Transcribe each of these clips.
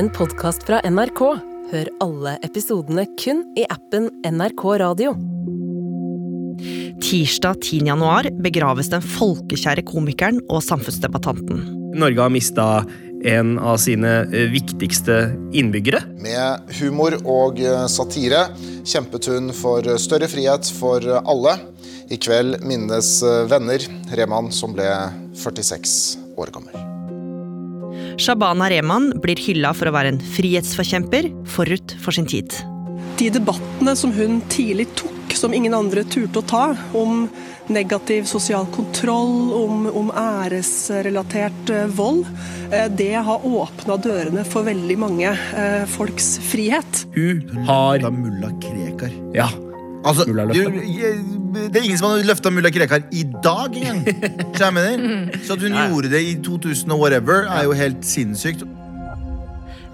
en podkast fra NRK. Hør alle episodene kun i appen NRK Radio. Tirsdag 10. januar begraves den folkekjære komikeren og samfunnsdebattanten. Norge har mista en av sine eh, viktigste innbyggere. Med humor og eh, satire kjempet hun for større frihet for alle. I kveld minnes eh, venner Reman, som ble 46 år gammel. Shabana Rehman blir hylla for å være en frihetsforkjemper forut for sin tid. De debattene som hun tidlig tok, som ingen andre turte å ta, om negativ sosial kontroll, om, om æresrelatert eh, vold, eh, det har åpna dørene for veldig mange eh, folks frihet. Hun har mulla Krekar. Ja. Altså, du, det er ingen som har løfta mulla Krekar i dag engang. Så jeg mener, så at hun gjorde det i 2000 og whatever, er jo helt sinnssykt.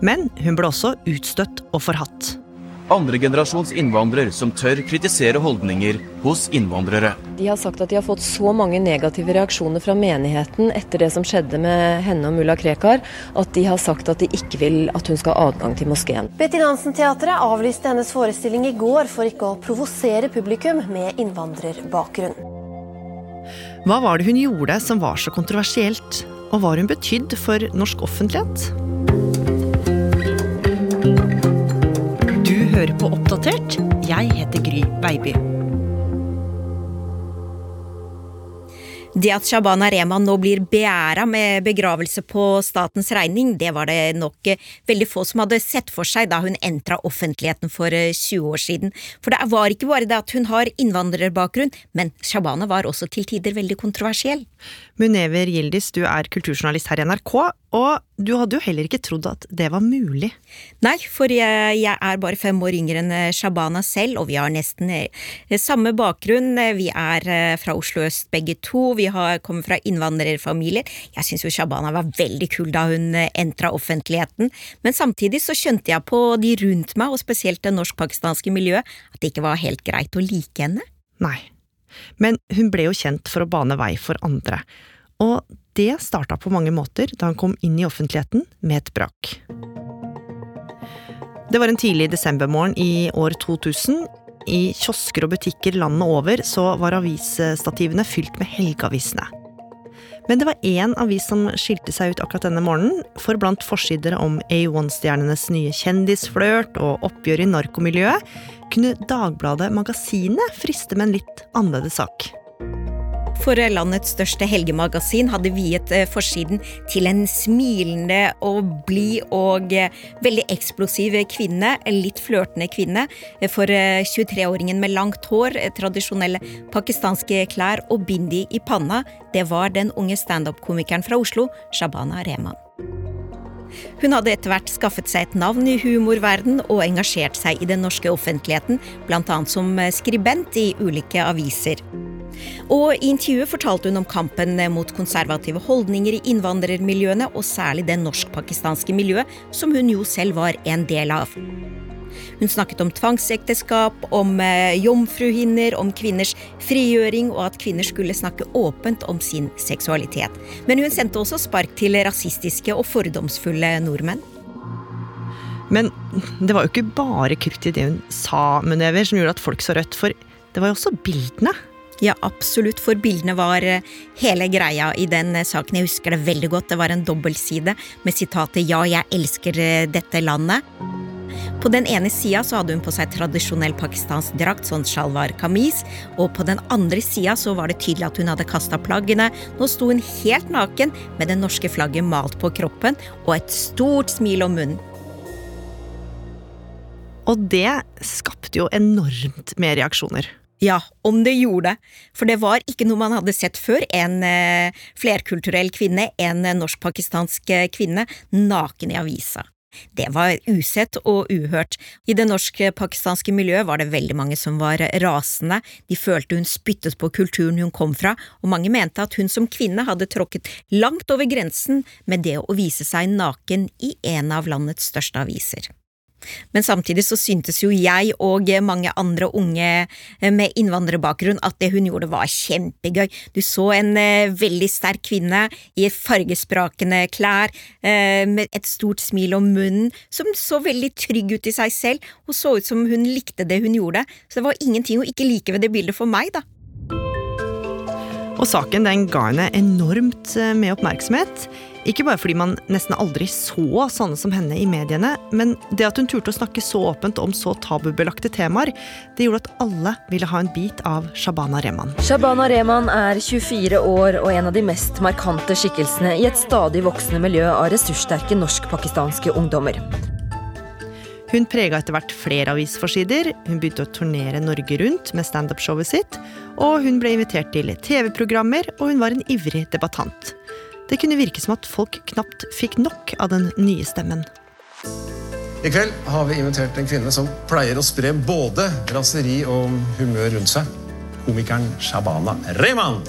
Men hun ble også utstøtt og forhatt. Andregenerasjons innvandrer som tør kritisere holdninger hos innvandrere. De har sagt at de har fått så mange negative reaksjoner fra menigheten etter det som skjedde med henne og mulla Krekar, at de har sagt at de ikke vil at hun skal ha adgang til moskeen. Betty Nansen-teatret avlyste hennes forestilling i går for ikke å provosere publikum med innvandrerbakgrunn. Hva var det hun gjorde som var så kontroversielt, og hva har hun betydd for norsk offentlighet? Hører på Oppdatert. Jeg heter Gry Baby. Det at Shabana Rehman nå blir beæra med begravelse på statens regning, det var det nok eh, veldig få som hadde sett for seg da hun entra offentligheten for eh, 20 år siden. For det var ikke bare det at hun har innvandrerbakgrunn, men Shabana var også til tider veldig kontroversiell. Munever Gildis, du er kulturjournalist her i NRK, og du hadde jo heller ikke trodd at det var mulig. Nei, for jeg, jeg er bare fem år yngre enn eh, Shabana selv, og vi har nesten eh, samme bakgrunn. Vi er eh, fra Oslo øst begge to, vi har kommet fra innvandrerfamilier. Jeg syns jo Shabana var veldig kul da hun eh, entra offentligheten, men samtidig så skjønte jeg på de rundt meg, og spesielt det norsk-pakistanske miljøet, at det ikke var helt greit å like henne. Nei. Men hun ble jo kjent for å bane vei for andre. Og det starta på mange måter da han kom inn i offentligheten med et brak. Det var en tidlig desembermorgen i år 2000. I kiosker og butikker landet over så var avisstativene fylt med helgeavisene. Men det var én avis som skilte seg ut akkurat denne morgenen, for blant forsider om A1-stjernenes nye kjendisflørt og oppgjør i narkomiljøet, kunne Dagbladet Magasinet friste med en litt annerledes sak. For landets største helgemagasin hadde viet eh, forsiden til en smilende og blid og eh, veldig eksplosiv kvinne, en litt flørtende kvinne. eh, For eh, 23-åringen med langt hår, tradisjonelle pakistanske klær og bindi i panna, det var den unge standup-komikeren fra Oslo, Shabana Rehman. Hun hadde etter hvert skaffet seg et navn i humorverden og engasjert seg i den norske offentligheten, annet som eh, skribent i ulike aviser. Og I intervjuet fortalte hun om kampen mot konservative holdninger i innvandrermiljøene, og særlig det norsk-pakistanske miljøet, som hun jo selv var en del av. Hun snakket om tvangsekteskap, om eh, jomfruhinner, om kvinners frigjøring og at kvinner skulle snakke åpent om sin seksualitet. Men hun sendte også spark til rasistiske og fordomsfulle nordmenn. Men det var jo ikke bare kutt i det hun sa, Munever, som gjorde at folk så rødt, for det var jo også bildene. Ja, absolutt, for bildene var eh, hele greia i den eh, saken. Jeg husker det veldig godt. Det var en dobbeltside med sitatet 'Ja, jeg elsker dette landet'. På den ene sida så hadde hun på seg tradisjonell pakistansk drakt, sånn shalwar kamis, og på den andre sida så var det tydelig at hun hadde kasta plaggene. Nå sto hun helt naken med det norske flagget malt på kroppen og et stort smil om munnen. Og det skapte jo enormt med reaksjoner. Ja, om det gjorde det. For det var ikke noe man hadde sett før. En eh, flerkulturell kvinne, en eh, norsk-pakistansk eh, kvinne, naken i avisa. Det var usett og uhørt. I det norsk-pakistanske miljøet var det veldig mange som var rasende. De følte hun spyttet på kulturen hun kom fra, og mange mente at hun som kvinne hadde tråkket langt over grensen med det å vise seg naken i en av landets største aviser. Men samtidig så syntes jo jeg og mange andre unge med innvandrerbakgrunn at det hun gjorde var kjempegøy. Du så en eh, veldig sterk kvinne i fargesprakende klær, eh, med et stort smil om munnen, som så veldig trygg ut i seg selv, og så ut som hun likte det hun gjorde. Så det var ingenting å ikke like ved det bildet for meg, da. Og saken den ga henne enormt eh, med oppmerksomhet. Ikke bare fordi man nesten aldri så sånne som henne i mediene, men det at hun turte å snakke så åpent om så tabubelagte temaer, det gjorde at alle ville ha en bit av Shabana Rehman. Shabana Rehman er 24 år og en av de mest markante skikkelsene i et stadig voksende miljø av ressurssterke norsk-pakistanske ungdommer. Hun prega etter hvert flere avisforsider, hun begynte å turnere Norge rundt med standup-showet sitt, og hun ble invitert til TV-programmer, og hun var en ivrig debattant. Det kunne virke som at folk knapt fikk nok av den nye stemmen. I kveld har vi invitert en kvinne som pleier å spre både raseri og humør rundt seg. Komikeren Shabana Rehman.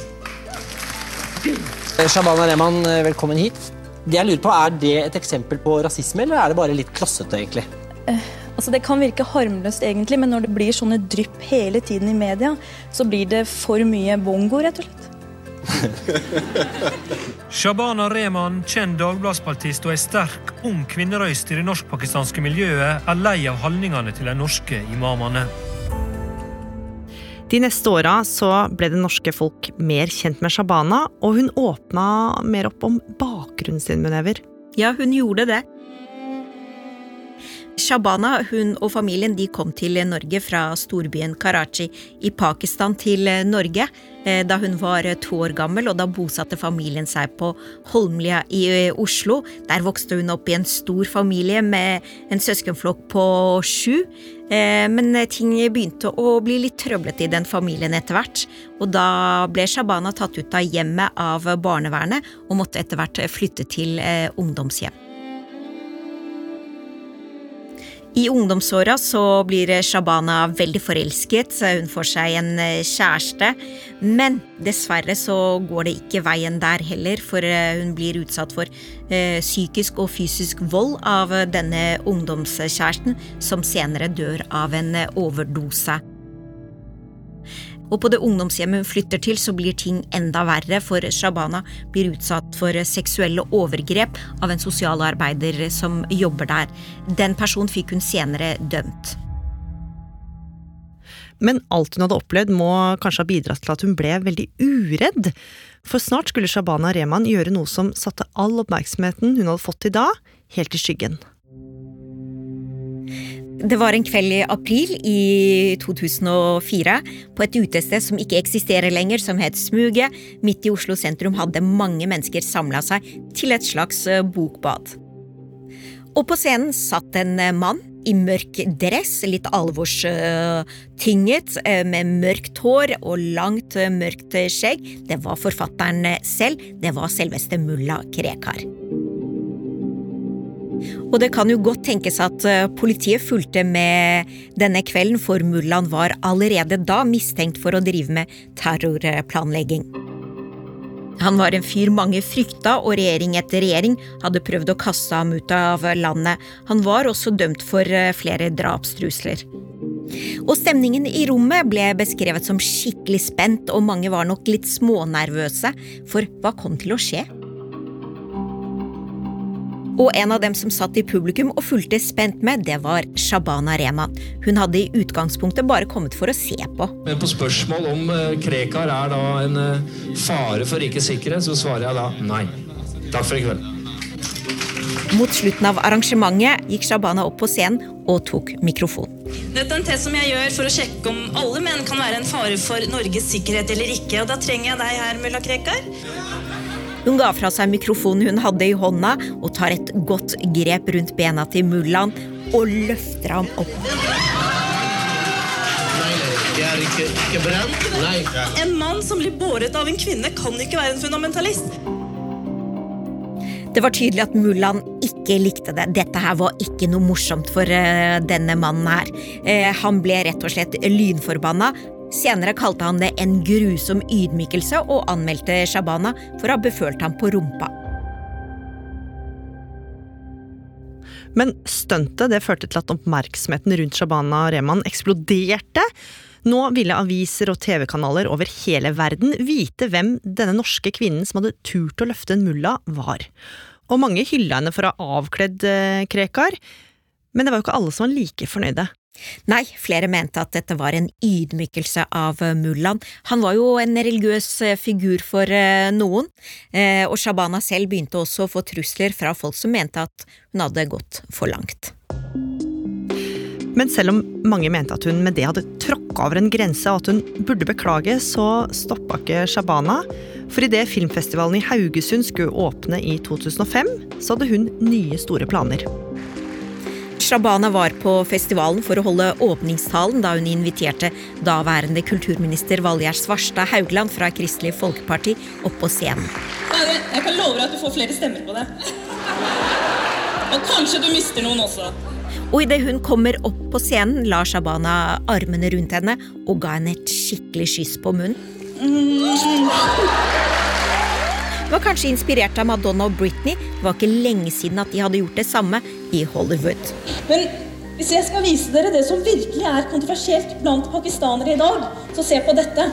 Shabana Rehman, velkommen hit. Det jeg lurer på, Er det et eksempel på rasisme, eller er det bare litt klossete? egentlig? Eh, altså Det kan virke harmløst, egentlig, men når det blir sånne drypp hele tiden i media, så blir det for mye bongo, rett og slett. Shabana Rehman, kjent dagbladsspaltist og ei sterk, ung kvinnerøyst i det norsk-pakistanske miljøet, er lei av holdningene til de norske imamene. De neste åra så ble det norske folk mer kjent med Shabana, og hun åpna mer opp om bakgrunnen sin, Munever. Ja, hun gjorde det. Shabana hun og familien de kom til Norge fra storbyen Karachi i Pakistan til Norge eh, da hun var to år gammel, og da bosatte familien seg på Holmlia i eh, Oslo. Der vokste hun opp i en stor familie med en søskenflokk på sju. Eh, men ting begynte å bli litt trøblete i den familien etter hvert, og da ble Shabana tatt ut av hjemmet av barnevernet og måtte etter hvert flytte til ungdomshjem. I ungdomsåra så blir Shabana veldig forelsket, hun får seg en eh, kjæreste. Men dessverre så går det ikke veien der heller, for eh, hun blir utsatt for eh, psykisk og fysisk vold av denne ungdomskjæresten, som senere dør av en overdose. Og på det ungdomshjemmet hun flytter til, så blir ting enda verre, for Shabana blir utsatt for seksuelle overgrep av en sosialarbeider som jobber der. Den personen fikk hun senere dømt. Men alt hun hadde opplevd må kanskje ha bidratt til at hun ble veldig uredd. For snart skulle Shabana Rehman gjøre noe som satte all oppmerksomheten hun hadde fått til da, helt i skyggen. Det var en kveld i april i 2004 på et utested som ikke eksisterer lenger, som het Smuget. Midt i Oslo sentrum hadde mange mennesker samla seg til et slags eh, bokbad. Og på scenen satt en eh, mann i mørk dress, litt alvorstynget, eh, med mørkt hår og langt, mørkt skjegg. Det var forfatteren selv. Det var selveste mulla Krekar. Og det kan jo godt tenkes at eh, politiet fulgte med denne kvelden, for mullaen var allerede da mistenkt for å drive med terrorplanlegging. Han var en fyr mange frykta, og regjering etter regjering hadde prøvd å kaste ham ut av landet. Han var også dømt for eh, flere drapstrusler. Og stemningen i rommet ble beskrevet som skikkelig spent, og mange var nok litt smånervøse, for hva kom til å skje? Og en av dem som satt i publikum og fulgte spent med, det var Shabana Rehman. Hun hadde i utgangspunktet bare kommet for å se på. Men På spørsmål om eh, Krekar er da en eh, fare for rikets sikkerhet, så svarer jeg da nei. Takk for i kveld. Mot slutten av arrangementet gikk Shabana opp på scenen og tok mikrofon. Dette er en test som jeg gjør for å sjekke om alle menn kan være en fare for Norges sikkerhet eller ikke. Og da trenger jeg deg her, mulla Krekar. Hun ga fra seg mikrofonen hun hadde i hånda, og tar et godt grep rundt bena til mullaen og løfter ham opp. En mann som blir båret av en kvinne, kan ikke være en fundamentalist. Det var tydelig at mullaen ikke likte det. Dette her var ikke noe morsomt for uh, denne mannen her. Uh, han ble rett og slett lynforbanna, Senere kalte han det en grusom ydmykelse og anmeldte Shabana for å ha befølt ham på rumpa. Men stuntet det førte til at oppmerksomheten rundt Shabana Rehman eksploderte. Nå ville aviser og TV-kanaler over hele verden vite hvem denne norske kvinnen som hadde turt å løfte en mulla, var. Og mange hylla henne for å ha avkledd eh, Krekar, men det var jo ikke alle som var like fornøyde. Nei, flere mente at dette var en ydmykelse av eh, mullaen. Han var jo en religiøs eh, figur for eh, noen, og Shabana selv begynte også å få trusler fra folk som mente at hun hadde gått for langt. Men selv om mange mente at hun med det hadde tråkka over en grense og at hun burde beklage, så stoppa ikke Shabana. For idet filmfestivalen i Haugesund skulle åpne i 2005, så hadde hun nye store planer. Shabana var på festivalen for å holde åpningstalen da hun inviterte daværende kulturminister Valgjerd Svarstad Haugland fra Kristelig Folkeparti opp på scenen. Jeg kan love deg at du får flere stemmer på det. Og kanskje du mister noen også. Og idet hun kommer opp på scenen, la Shabana armene rundt henne og ga henne et skikkelig skyss på munnen. Mm. Var kanskje inspirert av Madonna og Britney. Det var ikke lenge siden at de hadde gjort det samme i Hollywood. Men hvis jeg skal vise dere det som virkelig er kontroversielt blant pakistanere i dag, så se på dette.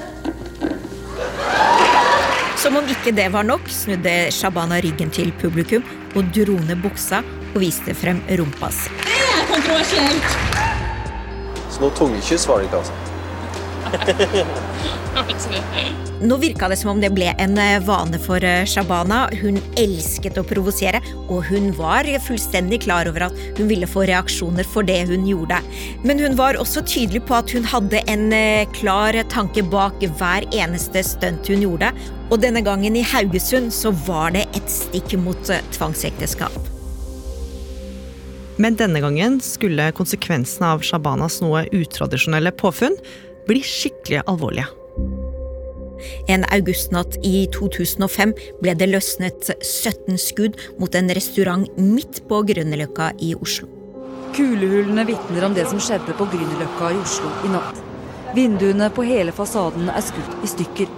Som om ikke det var nok, snudde Shabana ryggen til publikum og dro ned buksa og viste frem rumpa si. Det er kontroversielt! Så noe tungekyss var det ikke, altså? Nå virka det som om det ble en eh, vane for eh, Shabana. Hun elsket å provosere, og hun var fullstendig klar over at hun ville få reaksjoner for det hun gjorde. Men hun var også tydelig på at hun hadde en eh, klar tanke bak hver eneste stunt hun gjorde. Og denne gangen i Haugesund så var det et stikk mot tvangsekteskap. Men denne gangen skulle konsekvensene av Shabanas noe utradisjonelle påfunn bli skikkelig alvorlige. En augustnatt i 2005 ble det løsnet 17 skudd mot en restaurant midt på Grünerløkka i Oslo. Kulehullene vitner om det som skjedde på Grünerløkka i Oslo i natt. Vinduene på hele fasaden er skutt i stykker.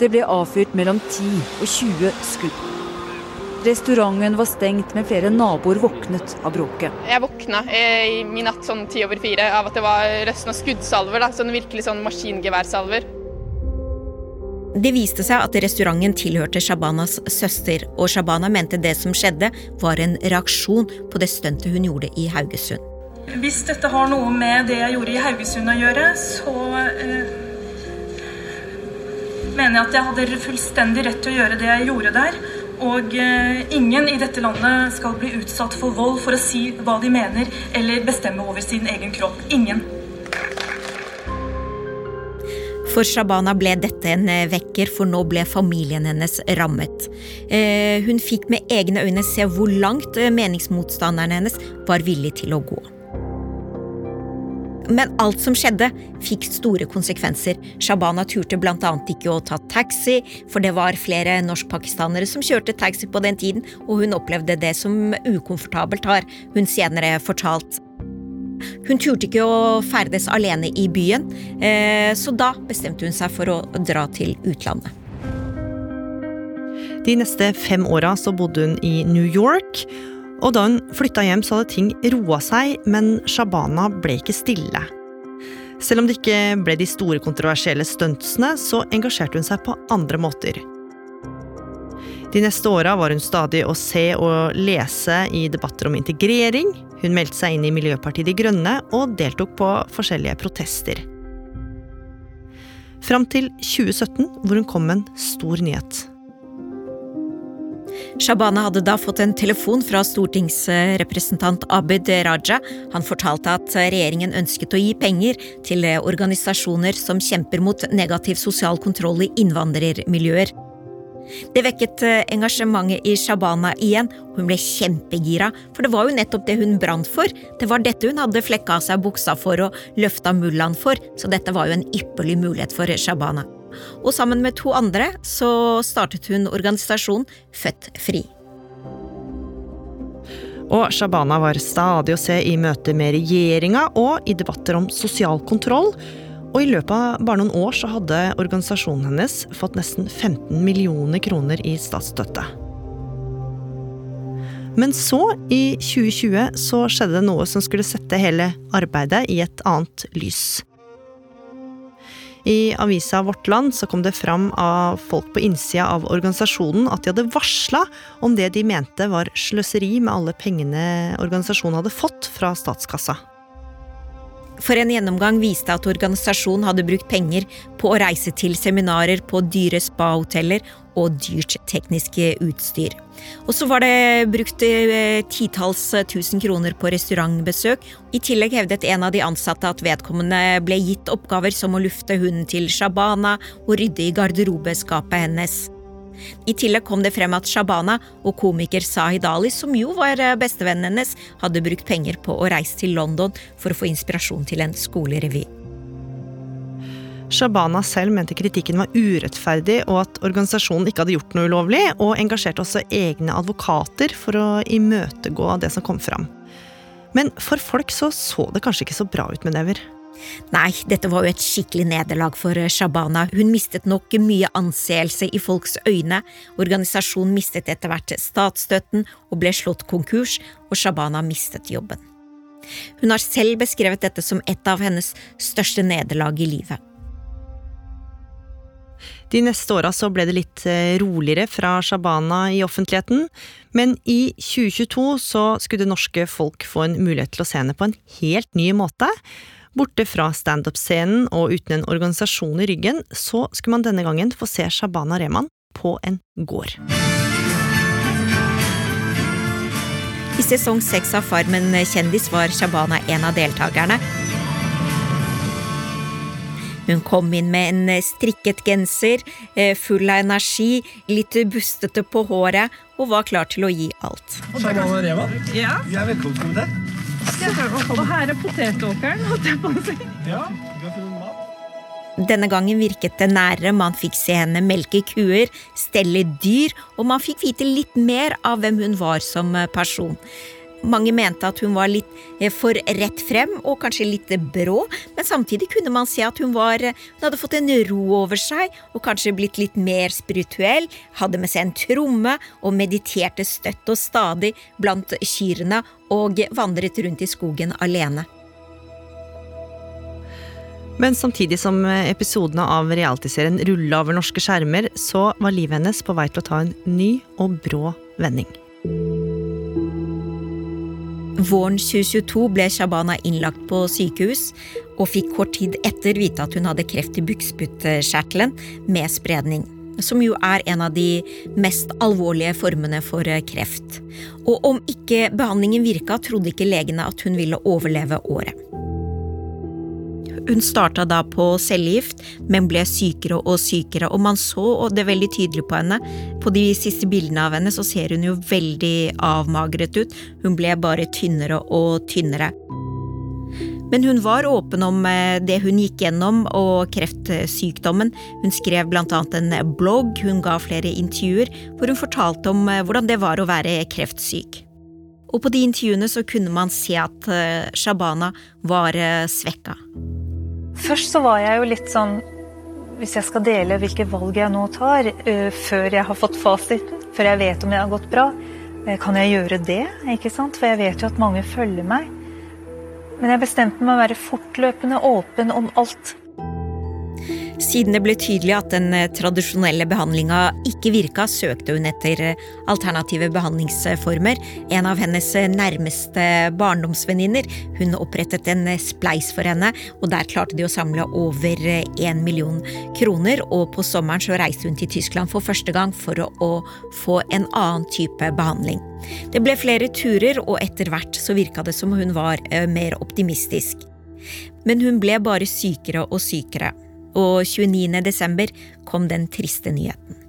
Det ble avfyrt mellom 10 og 20 skudd. Restauranten var stengt, men flere naboer våknet av bråket. Jeg våkna i min natt sånn ti over fire av at det var røsten av skuddsalver. Da, sånn virkelig sånn maskingeværsalver. Det viste seg at restauranten tilhørte Shabanas søster, og Shabana mente det som skjedde, var en reaksjon på det stuntet hun gjorde i Haugesund. Hvis dette har noe med det jeg gjorde i Haugesund å gjøre, så eh, mener jeg at jeg hadde fullstendig rett til å gjøre det jeg gjorde der. Og eh, ingen i dette landet skal bli utsatt for vold for å si hva de mener eller bestemme over sin egen kropp. Ingen. For Shabana ble dette en eh, vekker, for nå ble familien hennes rammet. Eh, hun fikk med egne øyne se hvor langt meningsmotstanderen hennes var villig til å gå. Men alt som skjedde, fikk store konsekvenser. Shabana turte bl.a. ikke å ta taxi, for det var flere norskpakistanere som kjørte taxi på den tiden, og hun opplevde det som ukomfortabelt, har hun senere fortalt. Hun turte ikke å ferdes alene i byen, eh, så da bestemte hun seg for å dra til utlandet. De neste fem åra bodde hun i New York. Og da hun flytta hjem, så hadde ting roa seg, men Shabana ble ikke stille. Selv om det ikke ble de store kontroversielle stuntsene, så engasjerte hun seg på andre måter. De neste åra var hun stadig å se og lese i debatter om integrering. Hun meldte seg inn i Miljøpartiet De Grønne og deltok på forskjellige protester. Fram til 2017, hvor hun kom med en stor nyhet. Shabana hadde da fått en telefon fra stortingsrepresentant Abid Raja. Han fortalte at regjeringen ønsket å gi penger til organisasjoner som kjemper mot negativ sosial kontroll i innvandrermiljøer. Det vekket engasjementet i Shabana igjen, hun ble kjempegira, for det var jo nettopp det hun brant for. Det var dette hun hadde flekka av seg buksa for og løfta mullaen for, så dette var jo en ypperlig mulighet for Shabana og sammen med to andre så startet hun organisasjonen Født Fri. Og Shabana var stadig å se i møte med regjeringa og i debatter om sosial kontroll. Og i løpet av bare noen år så hadde organisasjonen hennes fått nesten 15 millioner kroner i statsstøtte. Men så, i 2020, så skjedde det noe som skulle sette hele arbeidet i et annet lys. I avisa Vårt Land så kom det fram av folk på innsida av organisasjonen at de hadde varsla om det de mente var sløseri med alle pengene organisasjonen hadde fått fra statskassa. For en gjennomgang viste at organisasjonen hadde brukt penger på å reise til seminarer på dyre spa-hoteller og dyrt teknisk utstyr. Og så var det brukt eh, titalls tusen kroner på restaurantbesøk. I tillegg hevdet en av de ansatte at vedkommende ble gitt oppgaver som å lufte hunden til Shabana og rydde i garderobeskapet hennes. I tillegg kom det frem at Shabana og komiker Sahid Ali, som jo var eh, bestevennen hennes, hadde brukt penger på å reise til London for å få inspirasjon til en skolerevy. Shabana selv mente kritikken var urettferdig og at organisasjonen ikke hadde gjort noe ulovlig, og engasjerte også egne advokater for å imøtegå det som kom fram. Men for folk så så det kanskje ikke så bra ut med never. Nei, dette var jo et skikkelig nederlag for Shabana. Hun mistet nok mye anseelse i folks øyne. Organisasjonen mistet etter hvert statsstøtten og ble slått konkurs, og Shabana mistet jobben. Hun har selv beskrevet dette som et av hennes største nederlag i livet. De neste åra så ble det litt eh, roligere fra Shabana i offentligheten, men i 2022 så skulle det norske folk få en mulighet til å se henne på en helt ny måte. Borte fra standup-scenen og uten en organisasjon i ryggen, så skulle man denne gangen få se Shabana Rehman på en gård. I sesong seks av Farmen kjendis var Shabana en av deltakerne. Hun kom inn med en strikket genser, eh, full av energi, litt bustete på håret, og var klar til å gi alt. Shabana Rehman, Ja. du er velkommen til det. Og her er potetåkeren, holdt jeg på å si. Ja. Denne gangen virket det nærere, man fikk se henne melke kuer, stelle dyr, og man fikk vite litt mer av hvem hun var som person. Mange mente at hun var litt eh, for rett frem og kanskje litt brå, men samtidig kunne man se at hun, var, hun hadde fått en ro over seg og kanskje blitt litt mer spirituell, hadde med seg en tromme og mediterte støtt og stadig blant kyrne og vandret rundt i skogen alene. Men samtidig som episodene av realityserien rulla over norske skjermer, så var livet hennes på vei til å ta en ny og brå vending. Våren 2022 ble Shabana innlagt på sykehus, og fikk kort tid etter vite at hun hadde kreft i bukspyttkjertelen med spredning. Som jo er en av de mest alvorlige formene for kreft. Og om ikke behandlingen virka, trodde ikke legene at hun ville overleve året. Hun starta da på cellegift, men ble sykere og sykere, og man så det veldig tydelig på henne. På de siste bildene av henne så ser hun jo veldig avmagret ut, hun ble bare tynnere og tynnere. Men hun var åpen om det hun gikk gjennom og kreftsykdommen. Hun skrev annet en blogg, hun ga flere intervjuer hvor hun fortalte om hvordan det var å være kreftsyk. Og på de intervjuene så kunne man se at Shabana var svekka. Først så var jeg jo litt sånn Hvis jeg skal dele hvilke valg jeg nå tar, uh, før jeg har fått fasiten, før jeg vet om det har gått bra, uh, kan jeg gjøre det? ikke sant? For jeg vet jo at mange følger meg. Men jeg bestemte meg å være fortløpende åpen om alt. Siden det ble tydelig at den tradisjonelle behandlinga ikke virka, søkte hun etter alternative behandlingsformer. En av hennes nærmeste barndomsvenninner hun opprettet en spleis for henne, og der klarte de å samle over én million kroner. Og på sommeren så reiste hun til Tyskland for første gang for å få en annen type behandling. Det ble flere turer, og etter hvert så virka det som hun var mer optimistisk. Men hun ble bare sykere og sykere og 29. desember kom den triste nyheten.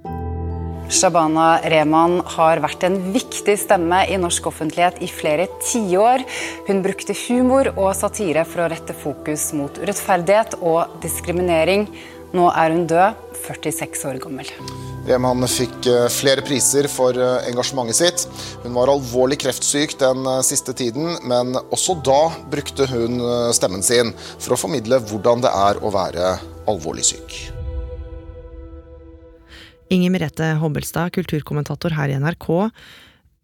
Shabana Rehman har vært en viktig stemme i norsk offentlighet i flere tiår. Hun brukte humor og satire for å rette fokus mot urettferdighet og diskriminering. Nå er hun død, 46 år gammel. Rehman fikk flere priser for engasjementet sitt. Hun var alvorlig kreftsyk den siste tiden, men også da brukte hun stemmen sin for å formidle hvordan det er å være alvorlig syk. Inger Merete Hobbelstad, kulturkommentator her i NRK.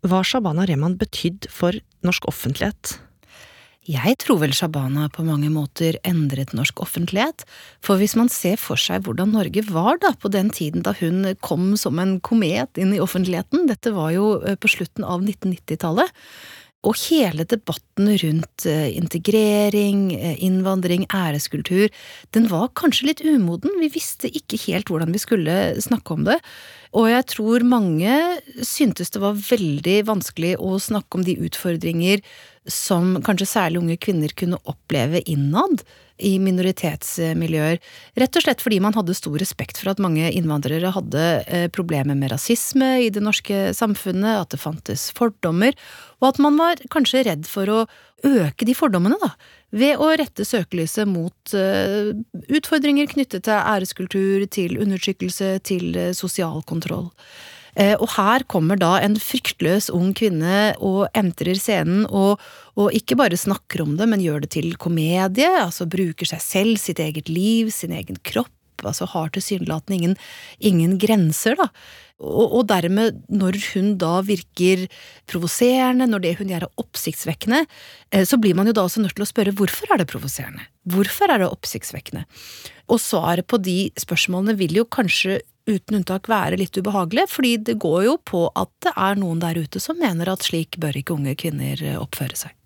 hva Shabana Rehman betydd for norsk offentlighet? Jeg tror vel Shabana på mange måter endret norsk offentlighet, for hvis man ser for seg hvordan Norge var da på den tiden da hun kom som en komet inn i offentligheten, dette var jo eh, på slutten av 1990-tallet, og hele debatten rundt eh, integrering, eh, innvandring, æreskultur, den var kanskje litt umoden, vi visste ikke helt hvordan vi skulle snakke om det. Og jeg tror mange syntes det var veldig vanskelig å snakke om de utfordringer som kanskje særlig unge kvinner kunne oppleve innad i minoritetsmiljøer. Rett og slett fordi man hadde stor respekt for at mange innvandrere hadde eh, problemer med rasisme i det norske samfunnet, at det fantes fordommer, og at man var kanskje redd for å øke de fordommene, da, ved å rette søkelyset mot uh, utfordringer knyttet til æreskultur, til undertrykkelse, til uh, sosial kontroll. Uh, og her kommer da en fryktløs ung kvinne og entrer scenen og, og, ikke bare snakker om det, men gjør det til komedie, altså bruker seg selv, sitt eget liv, sin egen kropp, altså har tilsynelatende ingen, ingen grenser, da. Og, og, dermed, når hun da virker provoserende, når det hun gjør er oppsiktsvekkende, eh, så blir man jo da også nødt til å spørre hvorfor er det provoserende? Hvorfor er det oppsiktsvekkende? Og svaret på de spørsmålene vil jo kanskje uten unntak være litt ubehagelig, fordi det går jo på at det er noen der ute som mener at slik bør ikke unge kvinner eh, oppføre seg.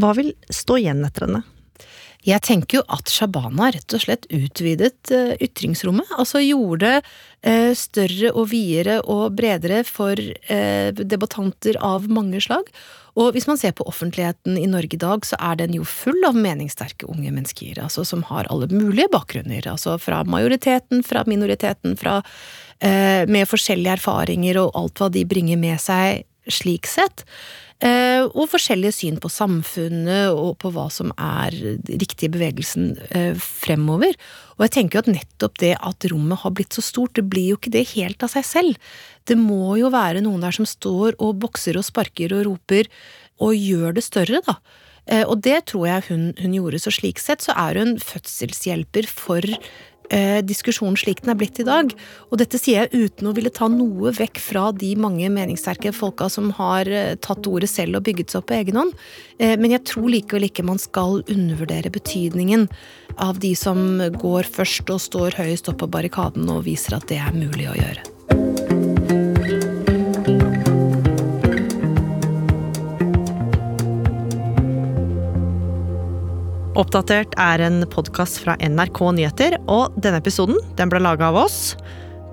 Hva vil stå igjen etter henne? Jeg tenker jo at Shabana rett og slett utvidet uh, ytringsrommet. Altså gjorde uh, større og videre og bredere for debattanter av mange slag. Og hvis man ser på offentligheten i Norge i dag, så er den jo full av meningssterke unge mennesker. Altså som har alle mulige bakgrunner. Altså fra majoriteten, fra minoriteten, fra Med forskjellige erfaringer og alt hva de bringer med seg slik sett. Eh, og forskjellige syn på samfunnet og på hva som er riktig i bevegelsen eh, fremover. Og jeg tenker jo at nettopp det at rommet har blitt så stort, det blir jo ikke det helt av seg selv. Det må jo være noen der som står og bokser og sparker og roper og gjør det større, da. Eh, og det tror jeg hun, hun gjorde, så slik sett så er hun fødselshjelper for eh, diskusjonen slik den er blitt i dag. Og dette sier jeg uten å ville ta noe vekk fra de mange meningssterke folka som har eh, tatt ordet selv og bygget seg opp på egen hånd. Eh, men jeg tror likevel ikke man skal undervurdere betydningen av de som går først og står høyest opp på barrikaden og viser at det er mulig å gjøre. Oppdatert er en podkast fra NRK Nyheter, og denne episoden den ble laga av oss.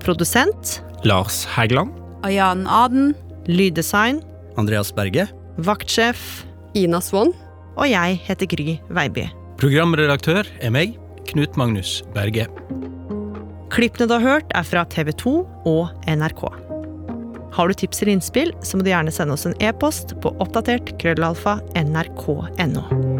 Produsent Lars Hægeland. Ayan Aden. Lyddesign Andreas Berge. Vaktsjef Ina Swann. Og jeg heter Gry Veiby. Programredaktør er meg, Knut Magnus Berge. Klippene du har hørt, er fra TV 2 og NRK. Har du tips eller innspill, så må du gjerne sende oss en e-post på oppdatert krøllalfa nrk.no.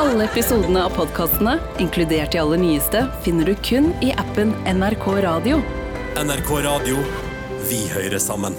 Alle episodene av podkastene, inkludert de aller nyeste, finner du kun i appen NRK Radio. NRK Radio. Vi hører sammen.